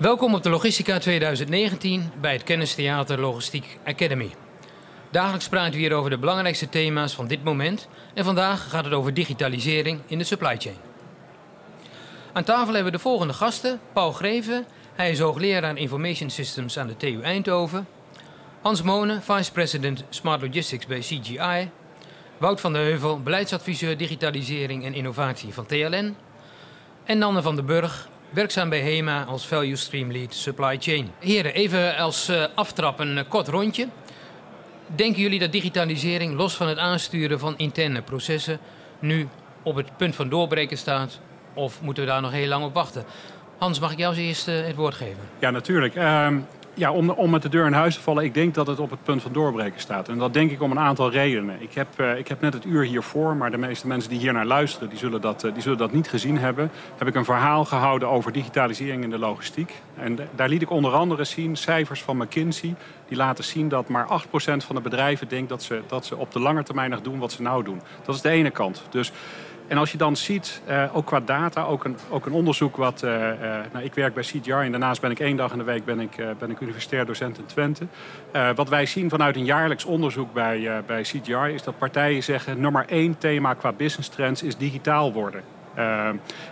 Welkom op de Logistica 2019 bij het Kennistheater Logistiek Academy. Dagelijks praten we hier over de belangrijkste thema's van dit moment. En vandaag gaat het over digitalisering in de supply chain. Aan tafel hebben we de volgende gasten. Paul Greven, hij is hoogleraar Information Systems aan de TU Eindhoven. Hans Monen, Vice President Smart Logistics bij CGI. Wout van der Heuvel, beleidsadviseur digitalisering en innovatie van TLN. En Nanne van den Burg, werkzaam bij HEMA als Value Stream Lead Supply Chain. Heren, even als uh, aftrap een kort rondje. Denken jullie dat digitalisering, los van het aansturen van interne processen, nu op het punt van doorbreken staat? Of moeten we daar nog heel lang op wachten? Hans, mag ik jou als eerste het woord geven? Ja, natuurlijk. Uh, ja, om, om met de deur in huis te vallen, ik denk dat het op het punt van doorbreken staat. En dat denk ik om een aantal redenen. Ik heb, uh, ik heb net het uur hiervoor, maar de meeste mensen die hier naar luisteren, die zullen, dat, uh, die zullen dat niet gezien hebben. Heb ik een verhaal gehouden over digitalisering in de logistiek. En daar liet ik onder andere zien cijfers van McKinsey. Die laten zien dat maar 8% van de bedrijven denkt dat ze, dat ze op de lange termijn nog doen wat ze nou doen. Dat is de ene kant. Dus en als je dan ziet, uh, ook qua data, ook een, ook een onderzoek wat... Uh, uh, nou, ik werk bij CGR en daarnaast ben ik één dag in de week ben ik, ben ik universitair docent in Twente. wat wij zien vanuit een jaarlijks onderzoek bij, bij CGR is dat partijen zeggen... nummer één thema qua business trends is digitaal worden.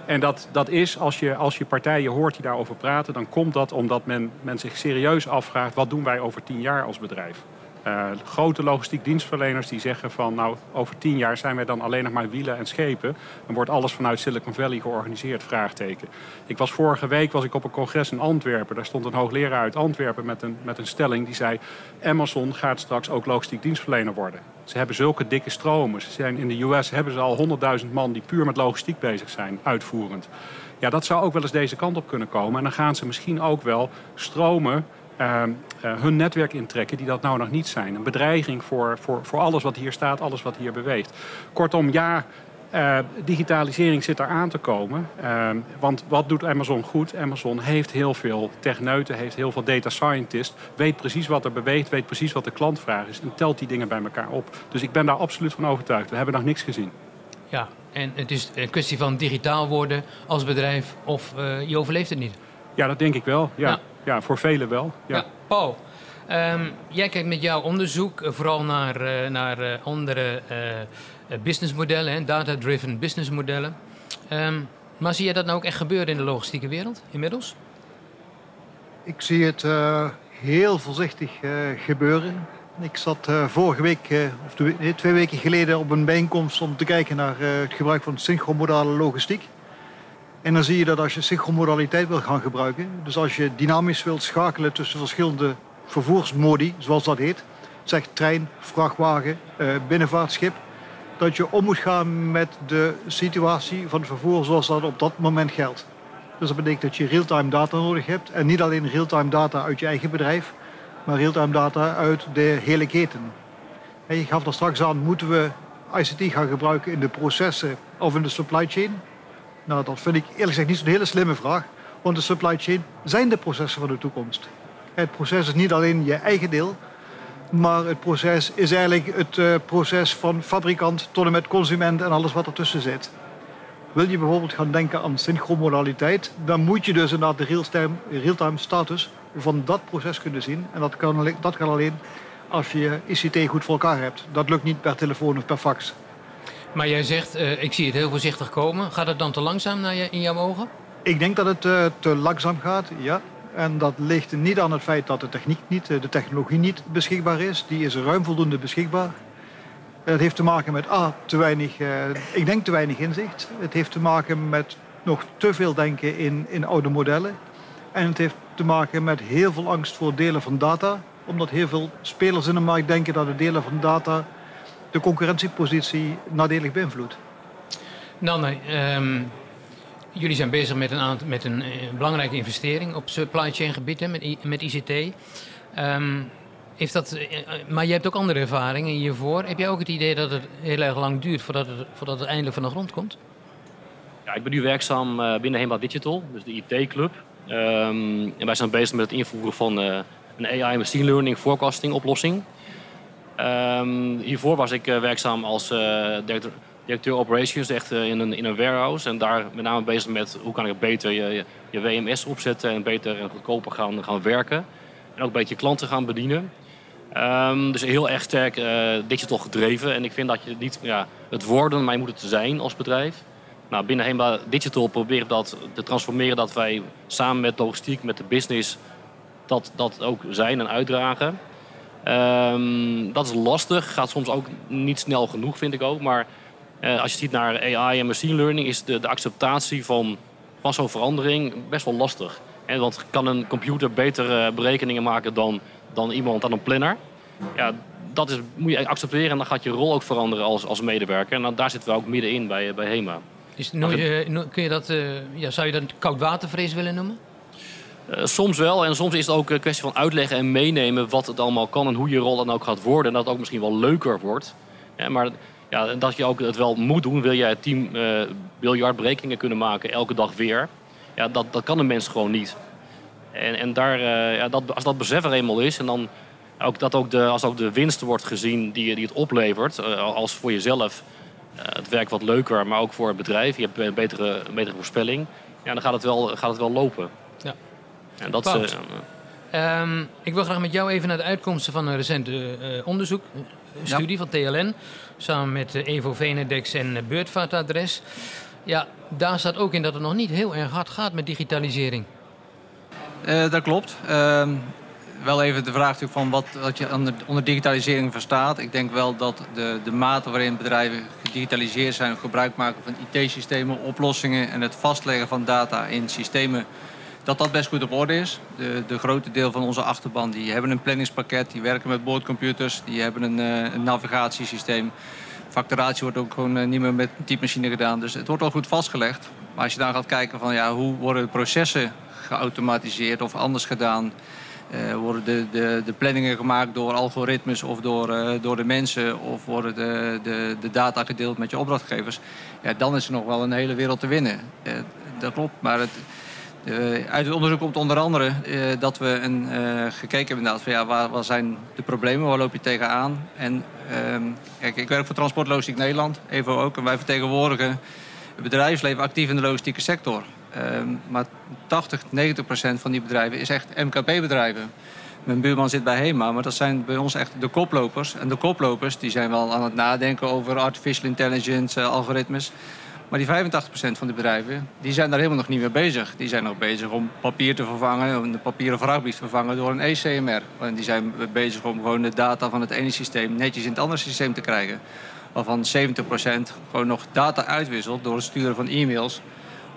en dat, dat is, als je, als je partijen hoort die daarover praten... dan komt dat omdat men, men zich serieus afvraagt... wat doen wij over tien jaar als bedrijf? Uh, grote logistiek dienstverleners die zeggen van nou over tien jaar zijn wij dan alleen nog maar wielen en schepen. Dan wordt alles vanuit Silicon Valley georganiseerd, vraagteken. Ik was vorige week was ik op een congres in Antwerpen. Daar stond een hoogleraar uit Antwerpen met een, met een stelling die zei Amazon gaat straks ook logistiek dienstverlener worden. Ze hebben zulke dikke stromen. Ze zijn, in de US hebben ze al 100.000 man die puur met logistiek bezig zijn, uitvoerend. Ja, dat zou ook wel eens deze kant op kunnen komen. En dan gaan ze misschien ook wel stromen uh, uh, hun netwerk intrekken die dat nou nog niet zijn. Een bedreiging voor, voor, voor alles wat hier staat, alles wat hier beweegt. Kortom, ja, uh, digitalisering zit er aan te komen. Uh, want wat doet Amazon goed? Amazon heeft heel veel techneuten, heeft heel veel data scientists. Weet precies wat er beweegt, weet precies wat de klantvraag is. En telt die dingen bij elkaar op. Dus ik ben daar absoluut van overtuigd. We hebben nog niks gezien. Ja, en het is een kwestie van digitaal worden als bedrijf of uh, je overleeft het niet. Ja, dat denk ik wel. Ja. ja ja, voor velen wel. Ja. ja Paul, um, jij kijkt met jouw onderzoek vooral naar, uh, naar uh, andere uh, businessmodellen, data-driven businessmodellen. Um, maar zie je dat nou ook echt gebeuren in de logistieke wereld inmiddels? Ik zie het heel voorzichtig gebeuren. Ik zat vorige week, of twee, twee weken geleden, op een bijeenkomst om te kijken naar het gebruik van synchromodale logistiek. En dan zie je dat als je synchromodaliteit wil gaan gebruiken, dus als je dynamisch wilt schakelen tussen verschillende vervoersmodi, zoals dat heet, zeg trein, vrachtwagen, eh, binnenvaartschip, dat je om moet gaan met de situatie van het vervoer zoals dat op dat moment geldt. Dus dat betekent dat je real-time data nodig hebt en niet alleen real-time data uit je eigen bedrijf, maar real-time data uit de hele keten. En je gaf er straks aan, moeten we ICT gaan gebruiken in de processen of in de supply chain? Nou, dat vind ik eerlijk gezegd niet zo'n hele slimme vraag. Want de supply chain zijn de processen van de toekomst. Het proces is niet alleen je eigen deel, maar het proces is eigenlijk het uh, proces van fabrikant tot en met consument en alles wat ertussen zit. Wil je bijvoorbeeld gaan denken aan synchromodaliteit, dan moet je dus inderdaad de real-time real status van dat proces kunnen zien. En dat kan, dat kan alleen als je ICT goed voor elkaar hebt. Dat lukt niet per telefoon of per fax. Maar jij zegt, uh, ik zie het heel voorzichtig komen. Gaat het dan te langzaam naar in jouw ogen? Ik denk dat het uh, te langzaam gaat, ja. En dat ligt niet aan het feit dat de techniek niet, eh, de technologie niet beschikbaar is. Die is ruim voldoende beschikbaar. Het heeft te maken met A, te weinig, ik denk te weinig inzicht. Het heeft te maken met nog te veel denken in, in oude modellen. En het heeft te maken met heel veel angst voor delen van data. Omdat heel veel spelers in de markt denken dat de delen van data de concurrentiepositie nadelig beïnvloedt. Nanne, um, jullie zijn bezig met een, aantal, met een, eh, belangrijke investering op supply chain gebied hè, met, met ICT. Um, ehm, heeft dat, eh, maar je hebt ook andere ervaringen hiervoor. Heb jij ook het idee dat het heel erg lang duurt voordat het, voordat het eindelijk van de grond komt? Ja, ik ben nu werkzaam binnen Hema Digital, dus de IT-club. Um, en wij zijn bezig met het invoeren van uh, een AI machine learning forecasting oplossing. Um, hiervoor was ik uh, werkzaam als uh, director, directeur operations echt in, een, in een warehouse. En daar met name bezig met hoe kan ik beter je, je WMS opzetten en beter en goedkoper gaan, gaan werken. En ook een beetje klanten gaan bedienen. Um, dus heel erg sterk digital gedreven. En ik vind dat je niet ja, het worden, maar je moet het zijn als bedrijf. Nou, binnen Digital proberen dat te transformeren dat wij samen met logistiek, met de business, dat, dat ook zijn en uitdragen. Um, dat is lastig, gaat soms ook niet snel genoeg, vind ik ook. Maar uh, als je ziet naar AI en machine learning, is de, de acceptatie van, van zo'n verandering best wel lastig. En want kan een computer betere berekeningen maken dan dan iemand aan een planner. Ja, dat is, moet je accepteren en dan gaat je rol ook veranderen als, als medewerker. En dan, daar zitten we ook middenin bij, bij HEMA. Is, je, kun je dat, uh, ja, zou je dat koudwatervrees willen noemen? Uh, soms wel. En soms is het ook een kwestie van uitleggen en meenemen wat het allemaal kan en hoe je rol dan ook gaat worden. En dat het ook misschien wel leuker wordt. Ja, maar ja, dat je ook het wel moet doen. Wil jij het team uh, kunnen maken elke dag weer? Ja, dat, dat kan een mens gewoon niet. En, en daar, uh, ja, dat, als dat besef er eenmaal is en dan ook dat ook de, als ook de winst wordt gezien die, die het oplevert, als voor jezelf het werk wat leuker, maar ook voor het bedrijf, je hebt een betere, betere voorspelling, ja, dan gaat het wel, gaat het wel lopen. Ja. En dat is, um, ik wil graag met jou even naar de uitkomsten van een recent onderzoek, een studie ja. van TLN, samen met Evo Venedex en Beurtvaartadres. Ja, daar staat ook in dat het nog niet heel erg hard gaat met digitalisering. Uh, dat klopt. Uh, wel even de vraag natuurlijk van wat, wat je onder, onder, digitalisering verstaat. Ik denk wel dat de, de mate waarin bedrijven gedigitaliseerd zijn... gebruik maken van IT-systemen, oplossingen... en het vastleggen van data in systemen... dat dat best goed op orde is. De, de grote deel van onze achterban die hebben een planningspakket... die werken met boordcomputers, die hebben een, een navigatiesysteem... Facturatie wordt ook gewoon uh, niet meer met typemachine gedaan. Dus het wordt al goed vastgelegd. Maar als je dan gaat kijken van ja, hoe worden de processen geautomatiseerd of anders gedaan. Uh, worden de, de, de, planningen gemaakt door algoritmes of door, door de mensen of worden de, de, de, data gedeeld met je opdrachtgevers, ja, dan is er nog wel een hele wereld te winnen. Dat klopt, maar het, uit het onderzoek komt onder andere dat we een, gekeken hebben inderdaad van ja, waar, waar zijn de problemen, waar loop je tegenaan? En ehm, kijk, ik werk voor Transportlogistiek Nederland, even ook, en wij vertegenwoordigen het bedrijfsleven actief in de logistieke sector. Ehm, maar 80, 90 procent van die bedrijven is echt MKB-bedrijven. Mijn buurman zit bij HEMA, maar dat zijn bij ons echt de koplopers. En de koplopers die zijn wel aan het nadenken over artificial intelligence, algoritmes. Maar die 85% van de bedrijven die zijn daar helemaal nog niet mee bezig. Die zijn nog bezig om papier te vervangen, om de papieren vrachtbrief te vervangen door een ECMR. En die zijn bezig om gewoon de data van het ene systeem netjes in het andere systeem te krijgen. Waarvan 70% gewoon nog data uitwisselt door het sturen van e-mails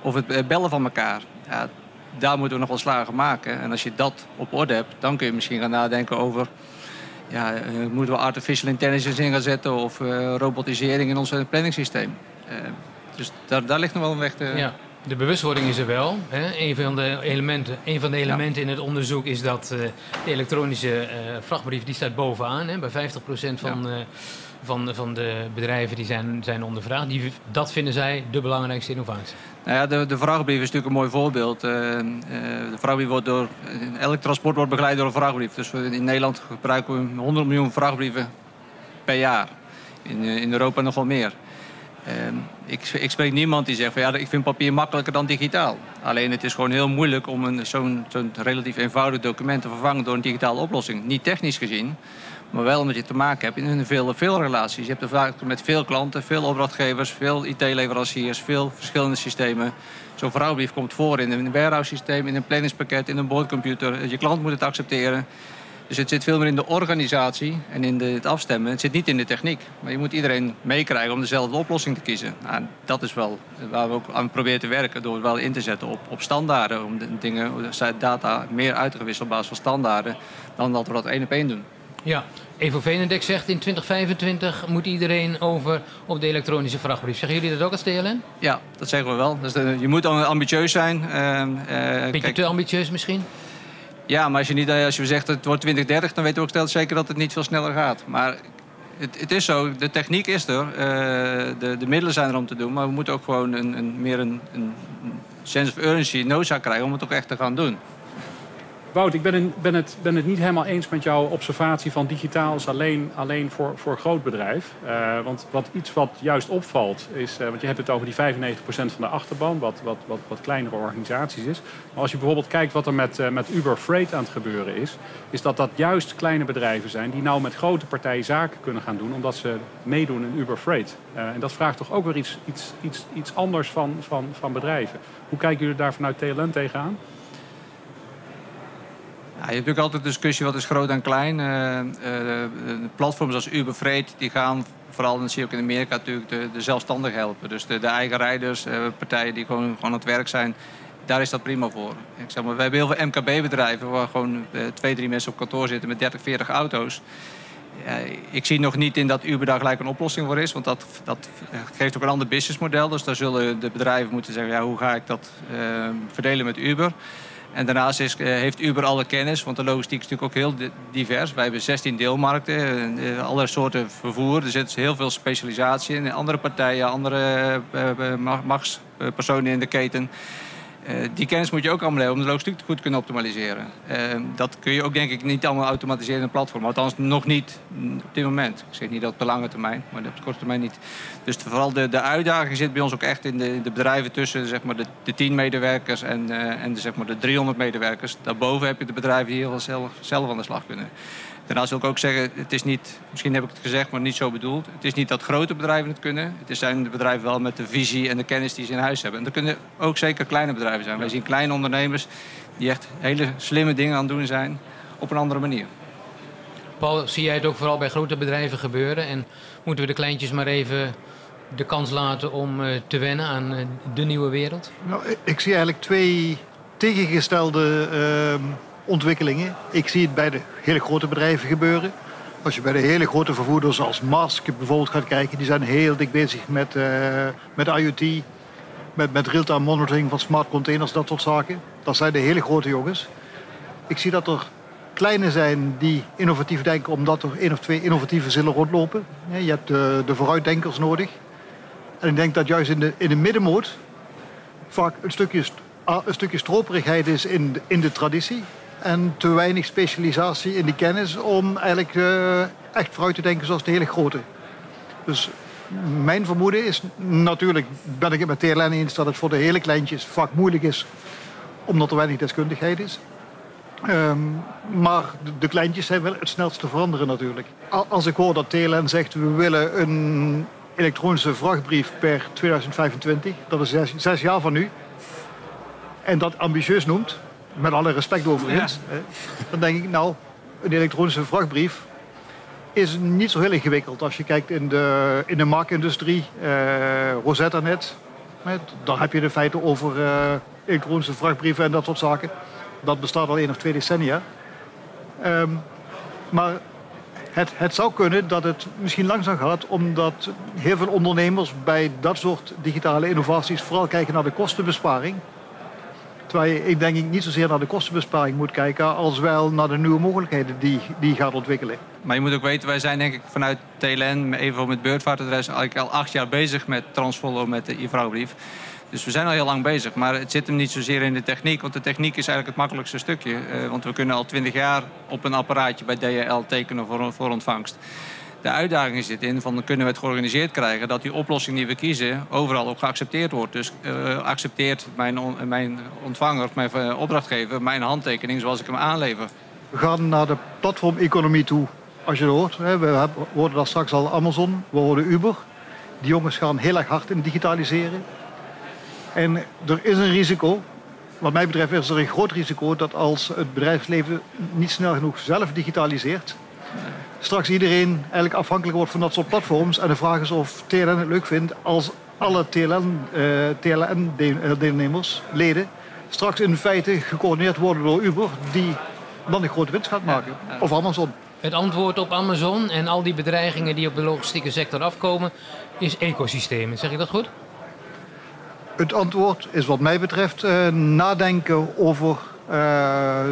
of het eh, bellen van elkaar. Ja, daar moeten we nog wel slagen maken. En als je dat op orde hebt, dan kun je misschien gaan nadenken over... Ja, uh, moeten we artificial intelligence in gaan zetten of uh, robotisering in ons planningssysteem. Uh, dus daar, daar ligt nog wel een weg te... Ja. De bewustwording is er wel. Hè? Een, van de elementen, een van de elementen ja. in het onderzoek is dat uh, de elektronische uh, vrachtbrief die staat bovenaan. Hè? Bij 50% van, ja. uh, van, van de bedrijven die zijn, zijn ondervraagd. Die, dat vinden zij de belangrijkste innovatie. Nou ja, de, de vrachtbrief is natuurlijk een mooi voorbeeld. De vrachtbrief wordt door... Elk transport wordt begeleid door een vrachtbrief. Dus in Nederland gebruiken we 100 miljoen vrachtbrieven per jaar. In, in Europa nog wel meer. Ik, ik, spreek niemand die zegt van ja, ik vind papier makkelijker dan digitaal. Alleen het is gewoon heel moeilijk om zo'n zo relatief eenvoudig document te vervangen door een digitale oplossing. Niet technisch gezien, maar wel omdat je te maken hebt in veel, veel relaties. Je hebt te vaak met veel klanten, veel opdrachtgevers, veel IT-leveranciers, veel verschillende systemen. Zo'n vrouwbrief komt voor in een warehouse systeem, in een planningspakket, in een boordcomputer. Je klant moet het accepteren. Dus het zit veel meer in de organisatie en in de, het afstemmen. Het zit niet in de techniek. Maar je moet iedereen meekrijgen om dezelfde oplossing te kiezen. Nou, dat is wel waar we ook aan proberen te werken. Door het wel in te zetten op, op standaarden. Om de dingen, data meer uit te gewisseld op basis van standaarden. Dan dat we dat één op één doen. Ja, Evo Venendek zegt in 2025 moet iedereen over op de elektronische vrachtbrief. Zeggen jullie dat ook als DLN? Ja, dat zeggen we wel. Dus de, je moet ambitieus zijn. Uh, Beetje kijk, te ambitieus misschien? Ja, maar als je, niet, als je zegt het wordt 2030, dan weten we ook zeker dat het niet veel sneller gaat. Maar het, het is zo, de techniek is er, uh, de, de middelen zijn er om te doen. Maar we moeten ook gewoon een, een meer een, een sense of urgency, noodzaak krijgen om het ook echt te gaan doen. Wout, ik ben, ben, het, ben het niet helemaal eens met jouw observatie van digitaal is alleen, alleen voor, voor groot bedrijf. Uh, want wat, iets wat juist opvalt is, uh, want je hebt het over die 95% van de achterban, wat, wat, wat, wat kleinere organisaties is. Maar als je bijvoorbeeld kijkt wat er met, uh, met Uber Freight aan het gebeuren is, is dat dat juist kleine bedrijven zijn die nou met grote partijen zaken kunnen gaan doen, omdat ze meedoen in Uber Freight. en dat vraagt toch ook weer iets, iets, iets, iets anders van, van, van bedrijven. Hoe kijken jullie daar vanuit TLN tegenaan? Ja, je hebt natuurlijk altijd de discussie wat is groot en klein. Uh, platforms als Uber Freight die gaan vooral dan zie je ook in Amerika natuurlijk de, de zelfstandig helpen. Dus de, de eigen rijders, partijen die gewoon, gewoon aan het werk zijn, daar is dat prima voor. Ik zeg maar, we hebben heel veel MKB-bedrijven waar gewoon twee, drie mensen op kantoor zitten met 30, 40 auto's. Ja, ik zie nog niet in dat Uber daar gelijk een oplossing voor is. Want dat, dat geeft ook een ander businessmodel. Dus daar zullen de bedrijven moeten zeggen... Ja, hoe ga ik dat verdelen met Uber? En daarnaast is, eh, heeft Uber alle kennis, want de logistiek is natuurlijk ook heel divers. Wij hebben 16 deelmarkten, uh, alle soorten vervoer. Er zit heel veel specialisatie in. Andere partijen, andere machtspersonen in de keten. Uh, die kennis moet je ook allemaal hebben om de logistiek goed te kunnen optimaliseren. Uh, dat kun je ook denk ik niet allemaal automatiseren in een platform. Althans nog niet op dit moment. Ik zeg niet dat op de lange termijn, maar op de korte termijn niet. Dus vooral de, de uitdaging zit bij ons ook echt in de, de bedrijven tussen zeg maar, de, de 10 medewerkers en, uh, en de, zeg maar, de 300 medewerkers. Daarboven heb je de bedrijven die heel zelf, zelf aan de slag kunnen. Daarnaast wil ik ook zeggen, het is niet, misschien heb ik het gezegd, maar niet zo bedoeld. Het is niet dat grote bedrijven het kunnen. Het zijn de bedrijven wel met de visie en de kennis die ze in huis hebben. En er kunnen ook zeker kleine bedrijven zijn. Wij zien kleine ondernemers die echt hele slimme dingen aan het doen zijn op een andere manier. Paul, zie jij het ook vooral bij grote bedrijven gebeuren? En moeten we de kleintjes maar even de kans laten om uh, te wennen aan uh, de nieuwe wereld? Nou, ik zie eigenlijk twee tegengestelde uh, ontwikkelingen. Ik zie het bij de hele grote bedrijven gebeuren. Als je bij de hele grote vervoerders zoals Mask bijvoorbeeld gaat kijken, die zijn heel dik bezig met, uh, met IoT, met, met real-time monitoring van smart containers, dat soort zaken. Dat zijn de hele grote jongens. Ik zie dat er kleine zijn die innovatief denken omdat er één of twee innovatieve zullen rondlopen. Je hebt de, de vooruitdenkers nodig. En ik denk dat juist in de, in de middenmoot vaak een stukje, een stukje stroperigheid is in in de traditie en te weinig specialisatie in die kennis om eigenlijk uh, echt vooruit te denken zoals de hele grote. Dus mijn vermoeden is, natuurlijk ben ik het met TLN eens dat het voor de hele kleintjes vaak moeilijk is, omdat er weinig deskundigheid is. Um, maar de, de kleintjes zijn wel het snelst te veranderen natuurlijk. Als ik hoor dat TLN zegt we willen een elektronische vrachtbrief per 2025, dat is zes jaar van nu, en dat ambitieus noemt, met alle respect overigens, ja. dan denk ik nou, een elektronische vrachtbrief is niet zo heel ingewikkeld. Als je kijkt in de, in de maakindustrie, uh, Rosetta net, daar heb je de feiten over uh, elektronische vrachtbrieven en dat soort zaken. Dat bestaat al één of twee decennia. Um, maar het, het zou kunnen dat het misschien langzaam gaat, omdat heel veel ondernemers bij dat soort digitale innovaties vooral kijken naar de kostenbesparing. Terwijl ik denk ik niet zozeer naar de kostenbesparing moet kijken... als wel naar de nieuwe mogelijkheden die, die gaat ontwikkelen. Maar je moet ook weten, wij zijn denk ik vanuit TLN... even met beurtvaartadres eigenlijk al acht jaar bezig met Transfollow, met de e-vrouwbrief. Dus we zijn al heel lang bezig. Maar het zit hem niet zozeer in de techniek. Want de techniek is eigenlijk het makkelijkste stukje. Uh, want we kunnen al twintig jaar op een apparaatje bij DHL tekenen voor, voor ontvangst. De uitdaging zit in van kunnen we het georganiseerd krijgen dat die oplossing die we kiezen overal ook geaccepteerd wordt. Dus uh, accepteert mijn, mijn ontvanger, mijn opdrachtgever, mijn handtekening zoals ik hem aanlever. We gaan naar de platformeconomie toe, als je het hoort. We hoorden dat straks al Amazon, we hoorden Uber. Die jongens gaan heel erg hard in digitaliseren. En er is een risico, wat mij betreft is er een groot risico dat als het bedrijfsleven niet snel genoeg zelf digitaliseert, straks iedereen eigenlijk afhankelijk wordt van dat soort platforms. En de vraag is of TLN het leuk vindt als alle TLN-deelnemers, uh, leden, straks in feite gecoördineerd worden door Uber, die dan een grote winst gaat maken. Of Amazon. Het antwoord op Amazon en al die bedreigingen die op de logistieke sector afkomen, is ecosystemen. Zeg ik dat goed? Het antwoord is wat mij betreft uh, nadenken over uh,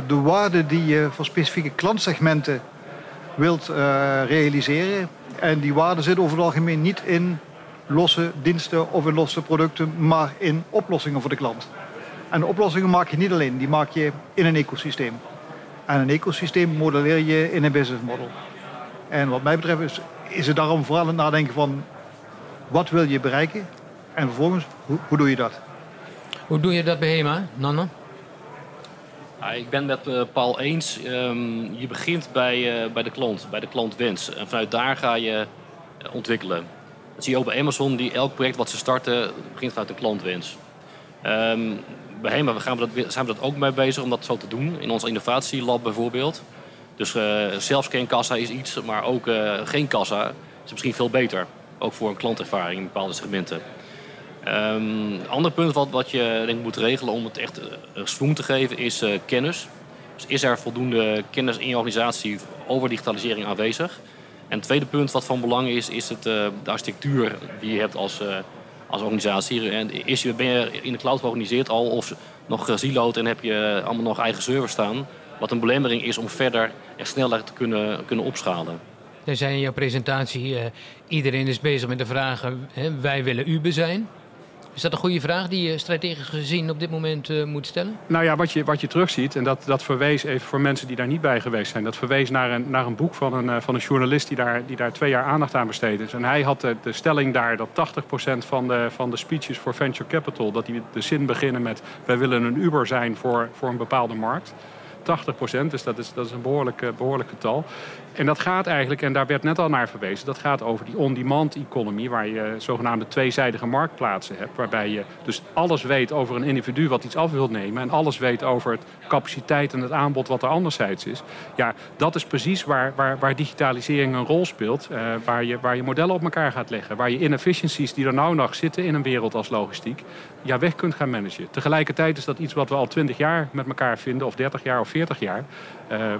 de waarde die je voor specifieke klantsegmenten wilt uh, realiseren. En die waarde zit over het algemeen niet in losse diensten of in losse producten, maar in oplossingen voor de klant. En de oplossingen maak je niet alleen, die maak je in een ecosysteem. En een ecosysteem modelleer je in een business model. En wat mij betreft is, is het daarom vooral het nadenken van wat wil je bereiken en vervolgens hoe, hoe doe je dat? Hoe doe je dat bij HEMA, Nanne? Ja, ik ben met uh, Paul eens. Um, je begint bij, uh, bij de klant, bij de klantwens. En vanuit daar ga je uh, ontwikkelen. Dat zie je ook bij Amazon, die elk project wat ze starten, begint vanuit de klantwens. Um, bij HEMA we gaan we dat, zijn we dat ook mee bezig om dat zo te doen. In ons innovatielab bijvoorbeeld. Dus zelfscankassa is iets, maar ook geen kassa is misschien veel beter. Ook voor een klantervaring in bepaalde segmenten. Een um, ander punt wat, wat je denk, moet regelen om het echt uh, swoon te geven is uh, kennis. Dus is er voldoende kennis in je organisatie over digitalisering aanwezig? En het tweede punt wat van belang is, is het, uh, de architectuur die je hebt als, als organisatie. En is, ben je in de cloud georganiseerd al of nog gesiloed en heb je allemaal nog eigen servers staan? Wat een belemmering is om verder en sneller te kunnen, kunnen opschalen. Jij zei in jouw presentatie, iedereen is bezig met de vragen, wij willen Uber zijn. Is dat een goede vraag die je strategisch gezien op dit moment uh, moet stellen? Nou ja, wat je, wat je terugziet, en dat, dat verwees even voor mensen die daar niet bij geweest zijn, dat verwees naar een, naar een boek van een, uh, van een journalist die daar, die daar twee jaar aandacht aan besteed is. En hij had de, de stelling daar dat 80% van de, van de speeches voor venture capital, dat die de zin beginnen met wij willen een Uber zijn voor, voor een bepaalde markt. 80% dus dat is, dat is een behoorlijk, behoorlijk getal. En dat gaat eigenlijk, en daar werd net al naar verwezen, dat gaat over die on-demand economy, waar je zogenaamde tweezijdige marktplaatsen hebt, waarbij je dus alles weet over een individu wat iets af wil nemen en alles weet over het capaciteit en het aanbod wat er anderzijds is. Ja, dat is precies waar, waar, waar digitalisering een rol speelt, uh, waar, je, waar je modellen op elkaar gaat leggen, waar je inefficiencies die er nou nog zitten in een wereld als logistiek, ja, weg kunt gaan managen. Tegelijkertijd is dat iets wat we al 20 jaar met elkaar vinden, of 30 jaar of 40 jaar. Uh, uh,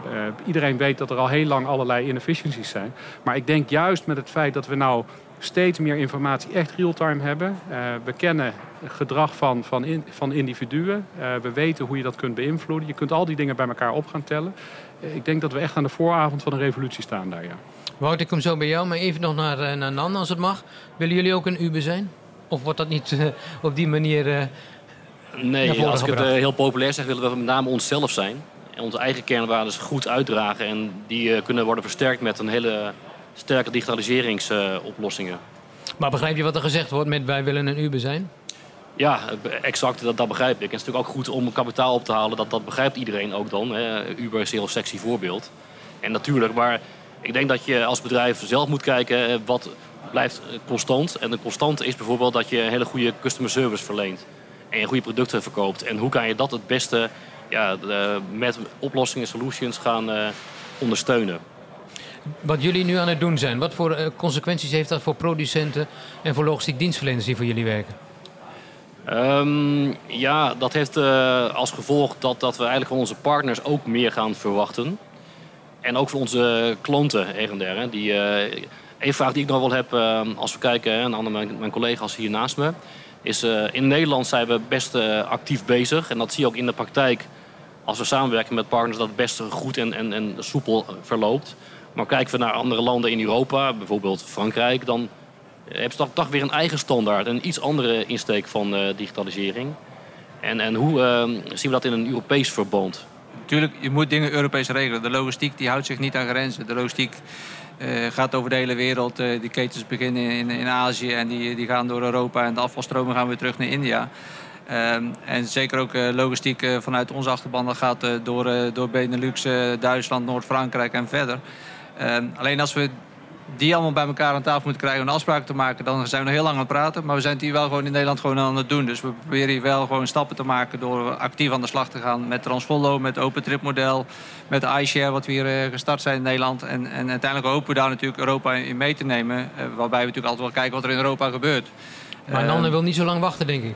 iedereen weet dat er al heel lang allerlei inefficiencies zijn. Maar ik denk juist met het feit dat we nou steeds meer informatie echt real-time hebben. Uh, we kennen gedrag van, van, in, van individuen. we weten hoe je dat kunt beïnvloeden. Je kunt al die dingen bij elkaar op gaan tellen. ik denk dat we echt aan de vooravond van een revolutie staan daar, ja. Wout, ik kom zo bij jou, maar even nog naar, naar Nan als het mag. Willen jullie ook een Uber zijn? Of wordt dat niet op die manier... Nee, als ik het heel populair zeg, willen we met name onszelf zijn onze eigen kernwaarden goed uitdragen. En die uh, kunnen worden versterkt met een hele sterke digitaliseringsoplossingen. Maar begrijp je wat er gezegd wordt met wij willen een Uber zijn? Ja, exact. Dat, dat begrijp ik. En het is natuurlijk ook goed om kapitaal op te halen. Dat, dat begrijpt iedereen ook dan. Hè. Uber is een heel sexy voorbeeld. En natuurlijk, maar ik denk dat je als bedrijf zelf moet kijken wat blijft constant. En de constante is bijvoorbeeld dat je een hele goede customer service verleent. En je goede producten verkoopt. En hoe kan je dat het beste ja, de, met oplossingen, solutions gaan uh, ondersteunen. Wat jullie nu aan het doen zijn, wat voor uh, consequenties heeft dat voor producenten en voor logistiek dienstverleners die voor jullie werken? Um, ja, dat heeft uh, als gevolg dat, dat we eigenlijk van onze partners ook meer gaan verwachten. En ook van onze klanten her en der. Die, een vraag die ik nog wel heb als we kijken, en andere mijn, mijn collega's hier naast me is in Nederland zijn we best actief bezig. En dat zie je ook in de praktijk als we samenwerken met partners dat het best goed en, en, en soepel verloopt. Maar kijken we naar andere landen in Europa, bijvoorbeeld Frankrijk, dan hebben ze toch, toch weer een eigen standaard. Een iets andere insteek van uh, digitalisering. En, en hoe zien we dat in een Europees verband? Natuurlijk, je moet dingen Europees regelen. De logistiek die houdt zich niet aan grenzen. De logistiek uh, gaat over de hele wereld. Die ketens beginnen in, in Azië en die, die gaan door Europa. En de afvalstromen gaan weer terug naar India. Um, en zeker ook uh, logistiek vanuit onze achterban dat gaat door, door Benelux, Duitsland, Noord-Frankrijk en verder. Um, alleen als we die allemaal bij elkaar aan tafel moeten krijgen om afspraken te maken, dan zijn we nog heel lang aan het praten. Maar we zijn het hier wel gewoon in Nederland gewoon aan het doen. Dus we proberen hier wel gewoon stappen te maken door actief aan de slag te gaan met Transfollow, met Open Trip model, met iShare wat we hier gestart zijn in Nederland. En, en uiteindelijk hopen we daar natuurlijk Europa in mee te nemen. Waarbij we natuurlijk altijd wel kijken wat er in Europa gebeurt. Maar Nanne uh, wil niet zo lang wachten, denk ik.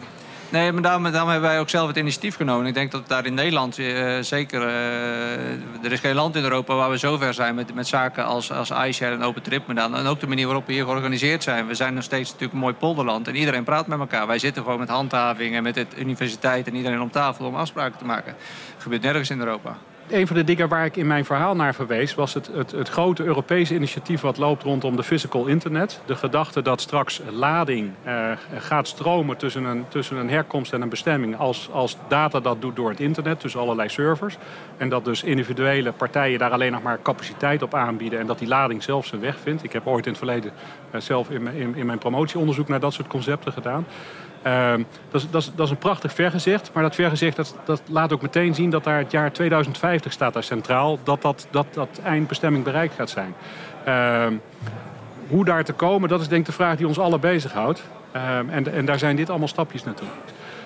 Nee, maar daarom, hebben wij ook zelf het initiatief genomen. Ik denk dat daar in Nederland uh, zeker... Uh, er is geen land in Europa waar we zo ver zijn met, met zaken als, als iShare en Open Trip. En ook de manier waarop we hier georganiseerd zijn. We zijn nog steeds natuurlijk een mooi polderland. En iedereen praat met elkaar. Wij zitten gewoon met handhaving en met de universiteit en iedereen om tafel om afspraken te maken. Dat gebeurt nergens in Europa. Een van de dingen waar ik in mijn verhaal naar verwees... was het, het, grote Europese initiatief wat loopt rondom de physical internet. De gedachte dat straks lading uh, gaat stromen tussen een, tussen een herkomst en een bestemming... Als, als data dat doet door het internet, dus allerlei servers. En dat dus individuele partijen daar alleen nog maar capaciteit op aanbieden... en dat die lading zelf zijn weg vindt. Ik heb ooit in het verleden uh, zelf in, in, in mijn promotieonderzoek naar dat soort concepten gedaan... Uh, dat, is, dat, dat, is, een prachtig vergezicht. Maar dat vergezicht dat, dat laat ook meteen zien dat daar het jaar 2050 staat daar centraal. Dat dat, dat, eindbestemming bereikt gaat zijn. Uh, hoe daar te komen, dat is denk ik de vraag die ons allen bezighoudt. Uh, en, en daar zijn dit allemaal stapjes naartoe.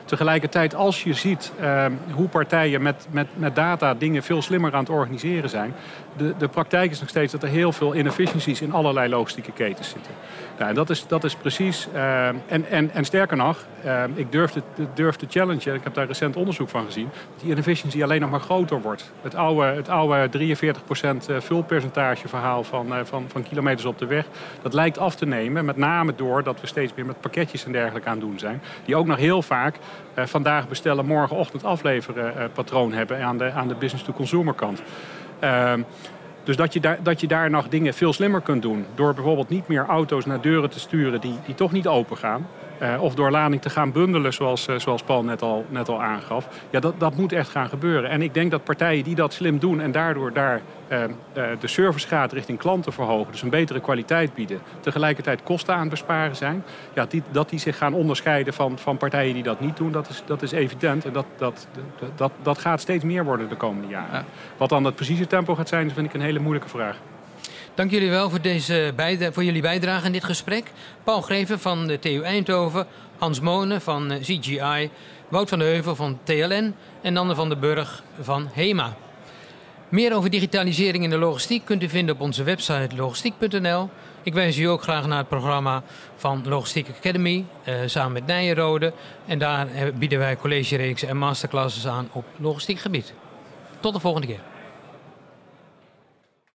Tegelijkertijd, als je ziet uh, hoe partijen met, met, met data dingen veel slimmer aan het organiseren zijn. De, de praktijk is nog steeds dat er heel veel inefficiencies in allerlei logistieke ketens zitten. Nou, en dat is, dat is precies. Uh, en, en, en sterker nog, uh, ik durf te, durf te challengen, ik heb daar recent onderzoek van gezien, dat die inefficiency alleen nog maar groter wordt. Het oude, het oude 43% vulpercentage verhaal van, van, van kilometers op de weg, dat lijkt af te nemen. Met name doordat we steeds meer met pakketjes en dergelijke aan doen zijn. Die ook nog heel vaak vandaag bestellen, morgenochtend afleveren uh, patroon hebben aan de, aan de business-to-consumer kant. Uh, dus dat je, daar, dat je daar nog dingen veel slimmer kunt doen. Door bijvoorbeeld niet meer auto's naar deuren te sturen die, die toch niet open gaan. Uh, of door lading te gaan bundelen, zoals, uh, zoals Paul net al, net al aangaf. Ja, dat, dat moet echt gaan gebeuren. En ik denk dat partijen die dat slim doen en daardoor daar uh, de servicegraad richting klanten verhogen, dus een betere kwaliteit bieden, tegelijkertijd kosten aan het besparen zijn, ja, die, dat die zich gaan onderscheiden van, van partijen die dat niet doen, dat is, dat is evident. En dat, dat, dat, dat gaat steeds meer worden de komende jaren. Ja. Wat dan het precieze tempo gaat zijn, vind ik een hele moeilijke vraag. Dank jullie wel voor, deze voor jullie bijdrage in dit gesprek. Paul Greven van de TU Eindhoven, Hans Monen van CGI, Wout van de Heuvel van TLN en Anne van den Burg van HEMA. Meer over digitalisering in de logistiek kunt u vinden op onze website logistiek.nl. Ik wijs u ook graag naar het programma van Logistiek Academy eh, samen met Nijenrode. En daar bieden wij collegereeksen en masterclasses aan op logistiek gebied. Tot de volgende keer.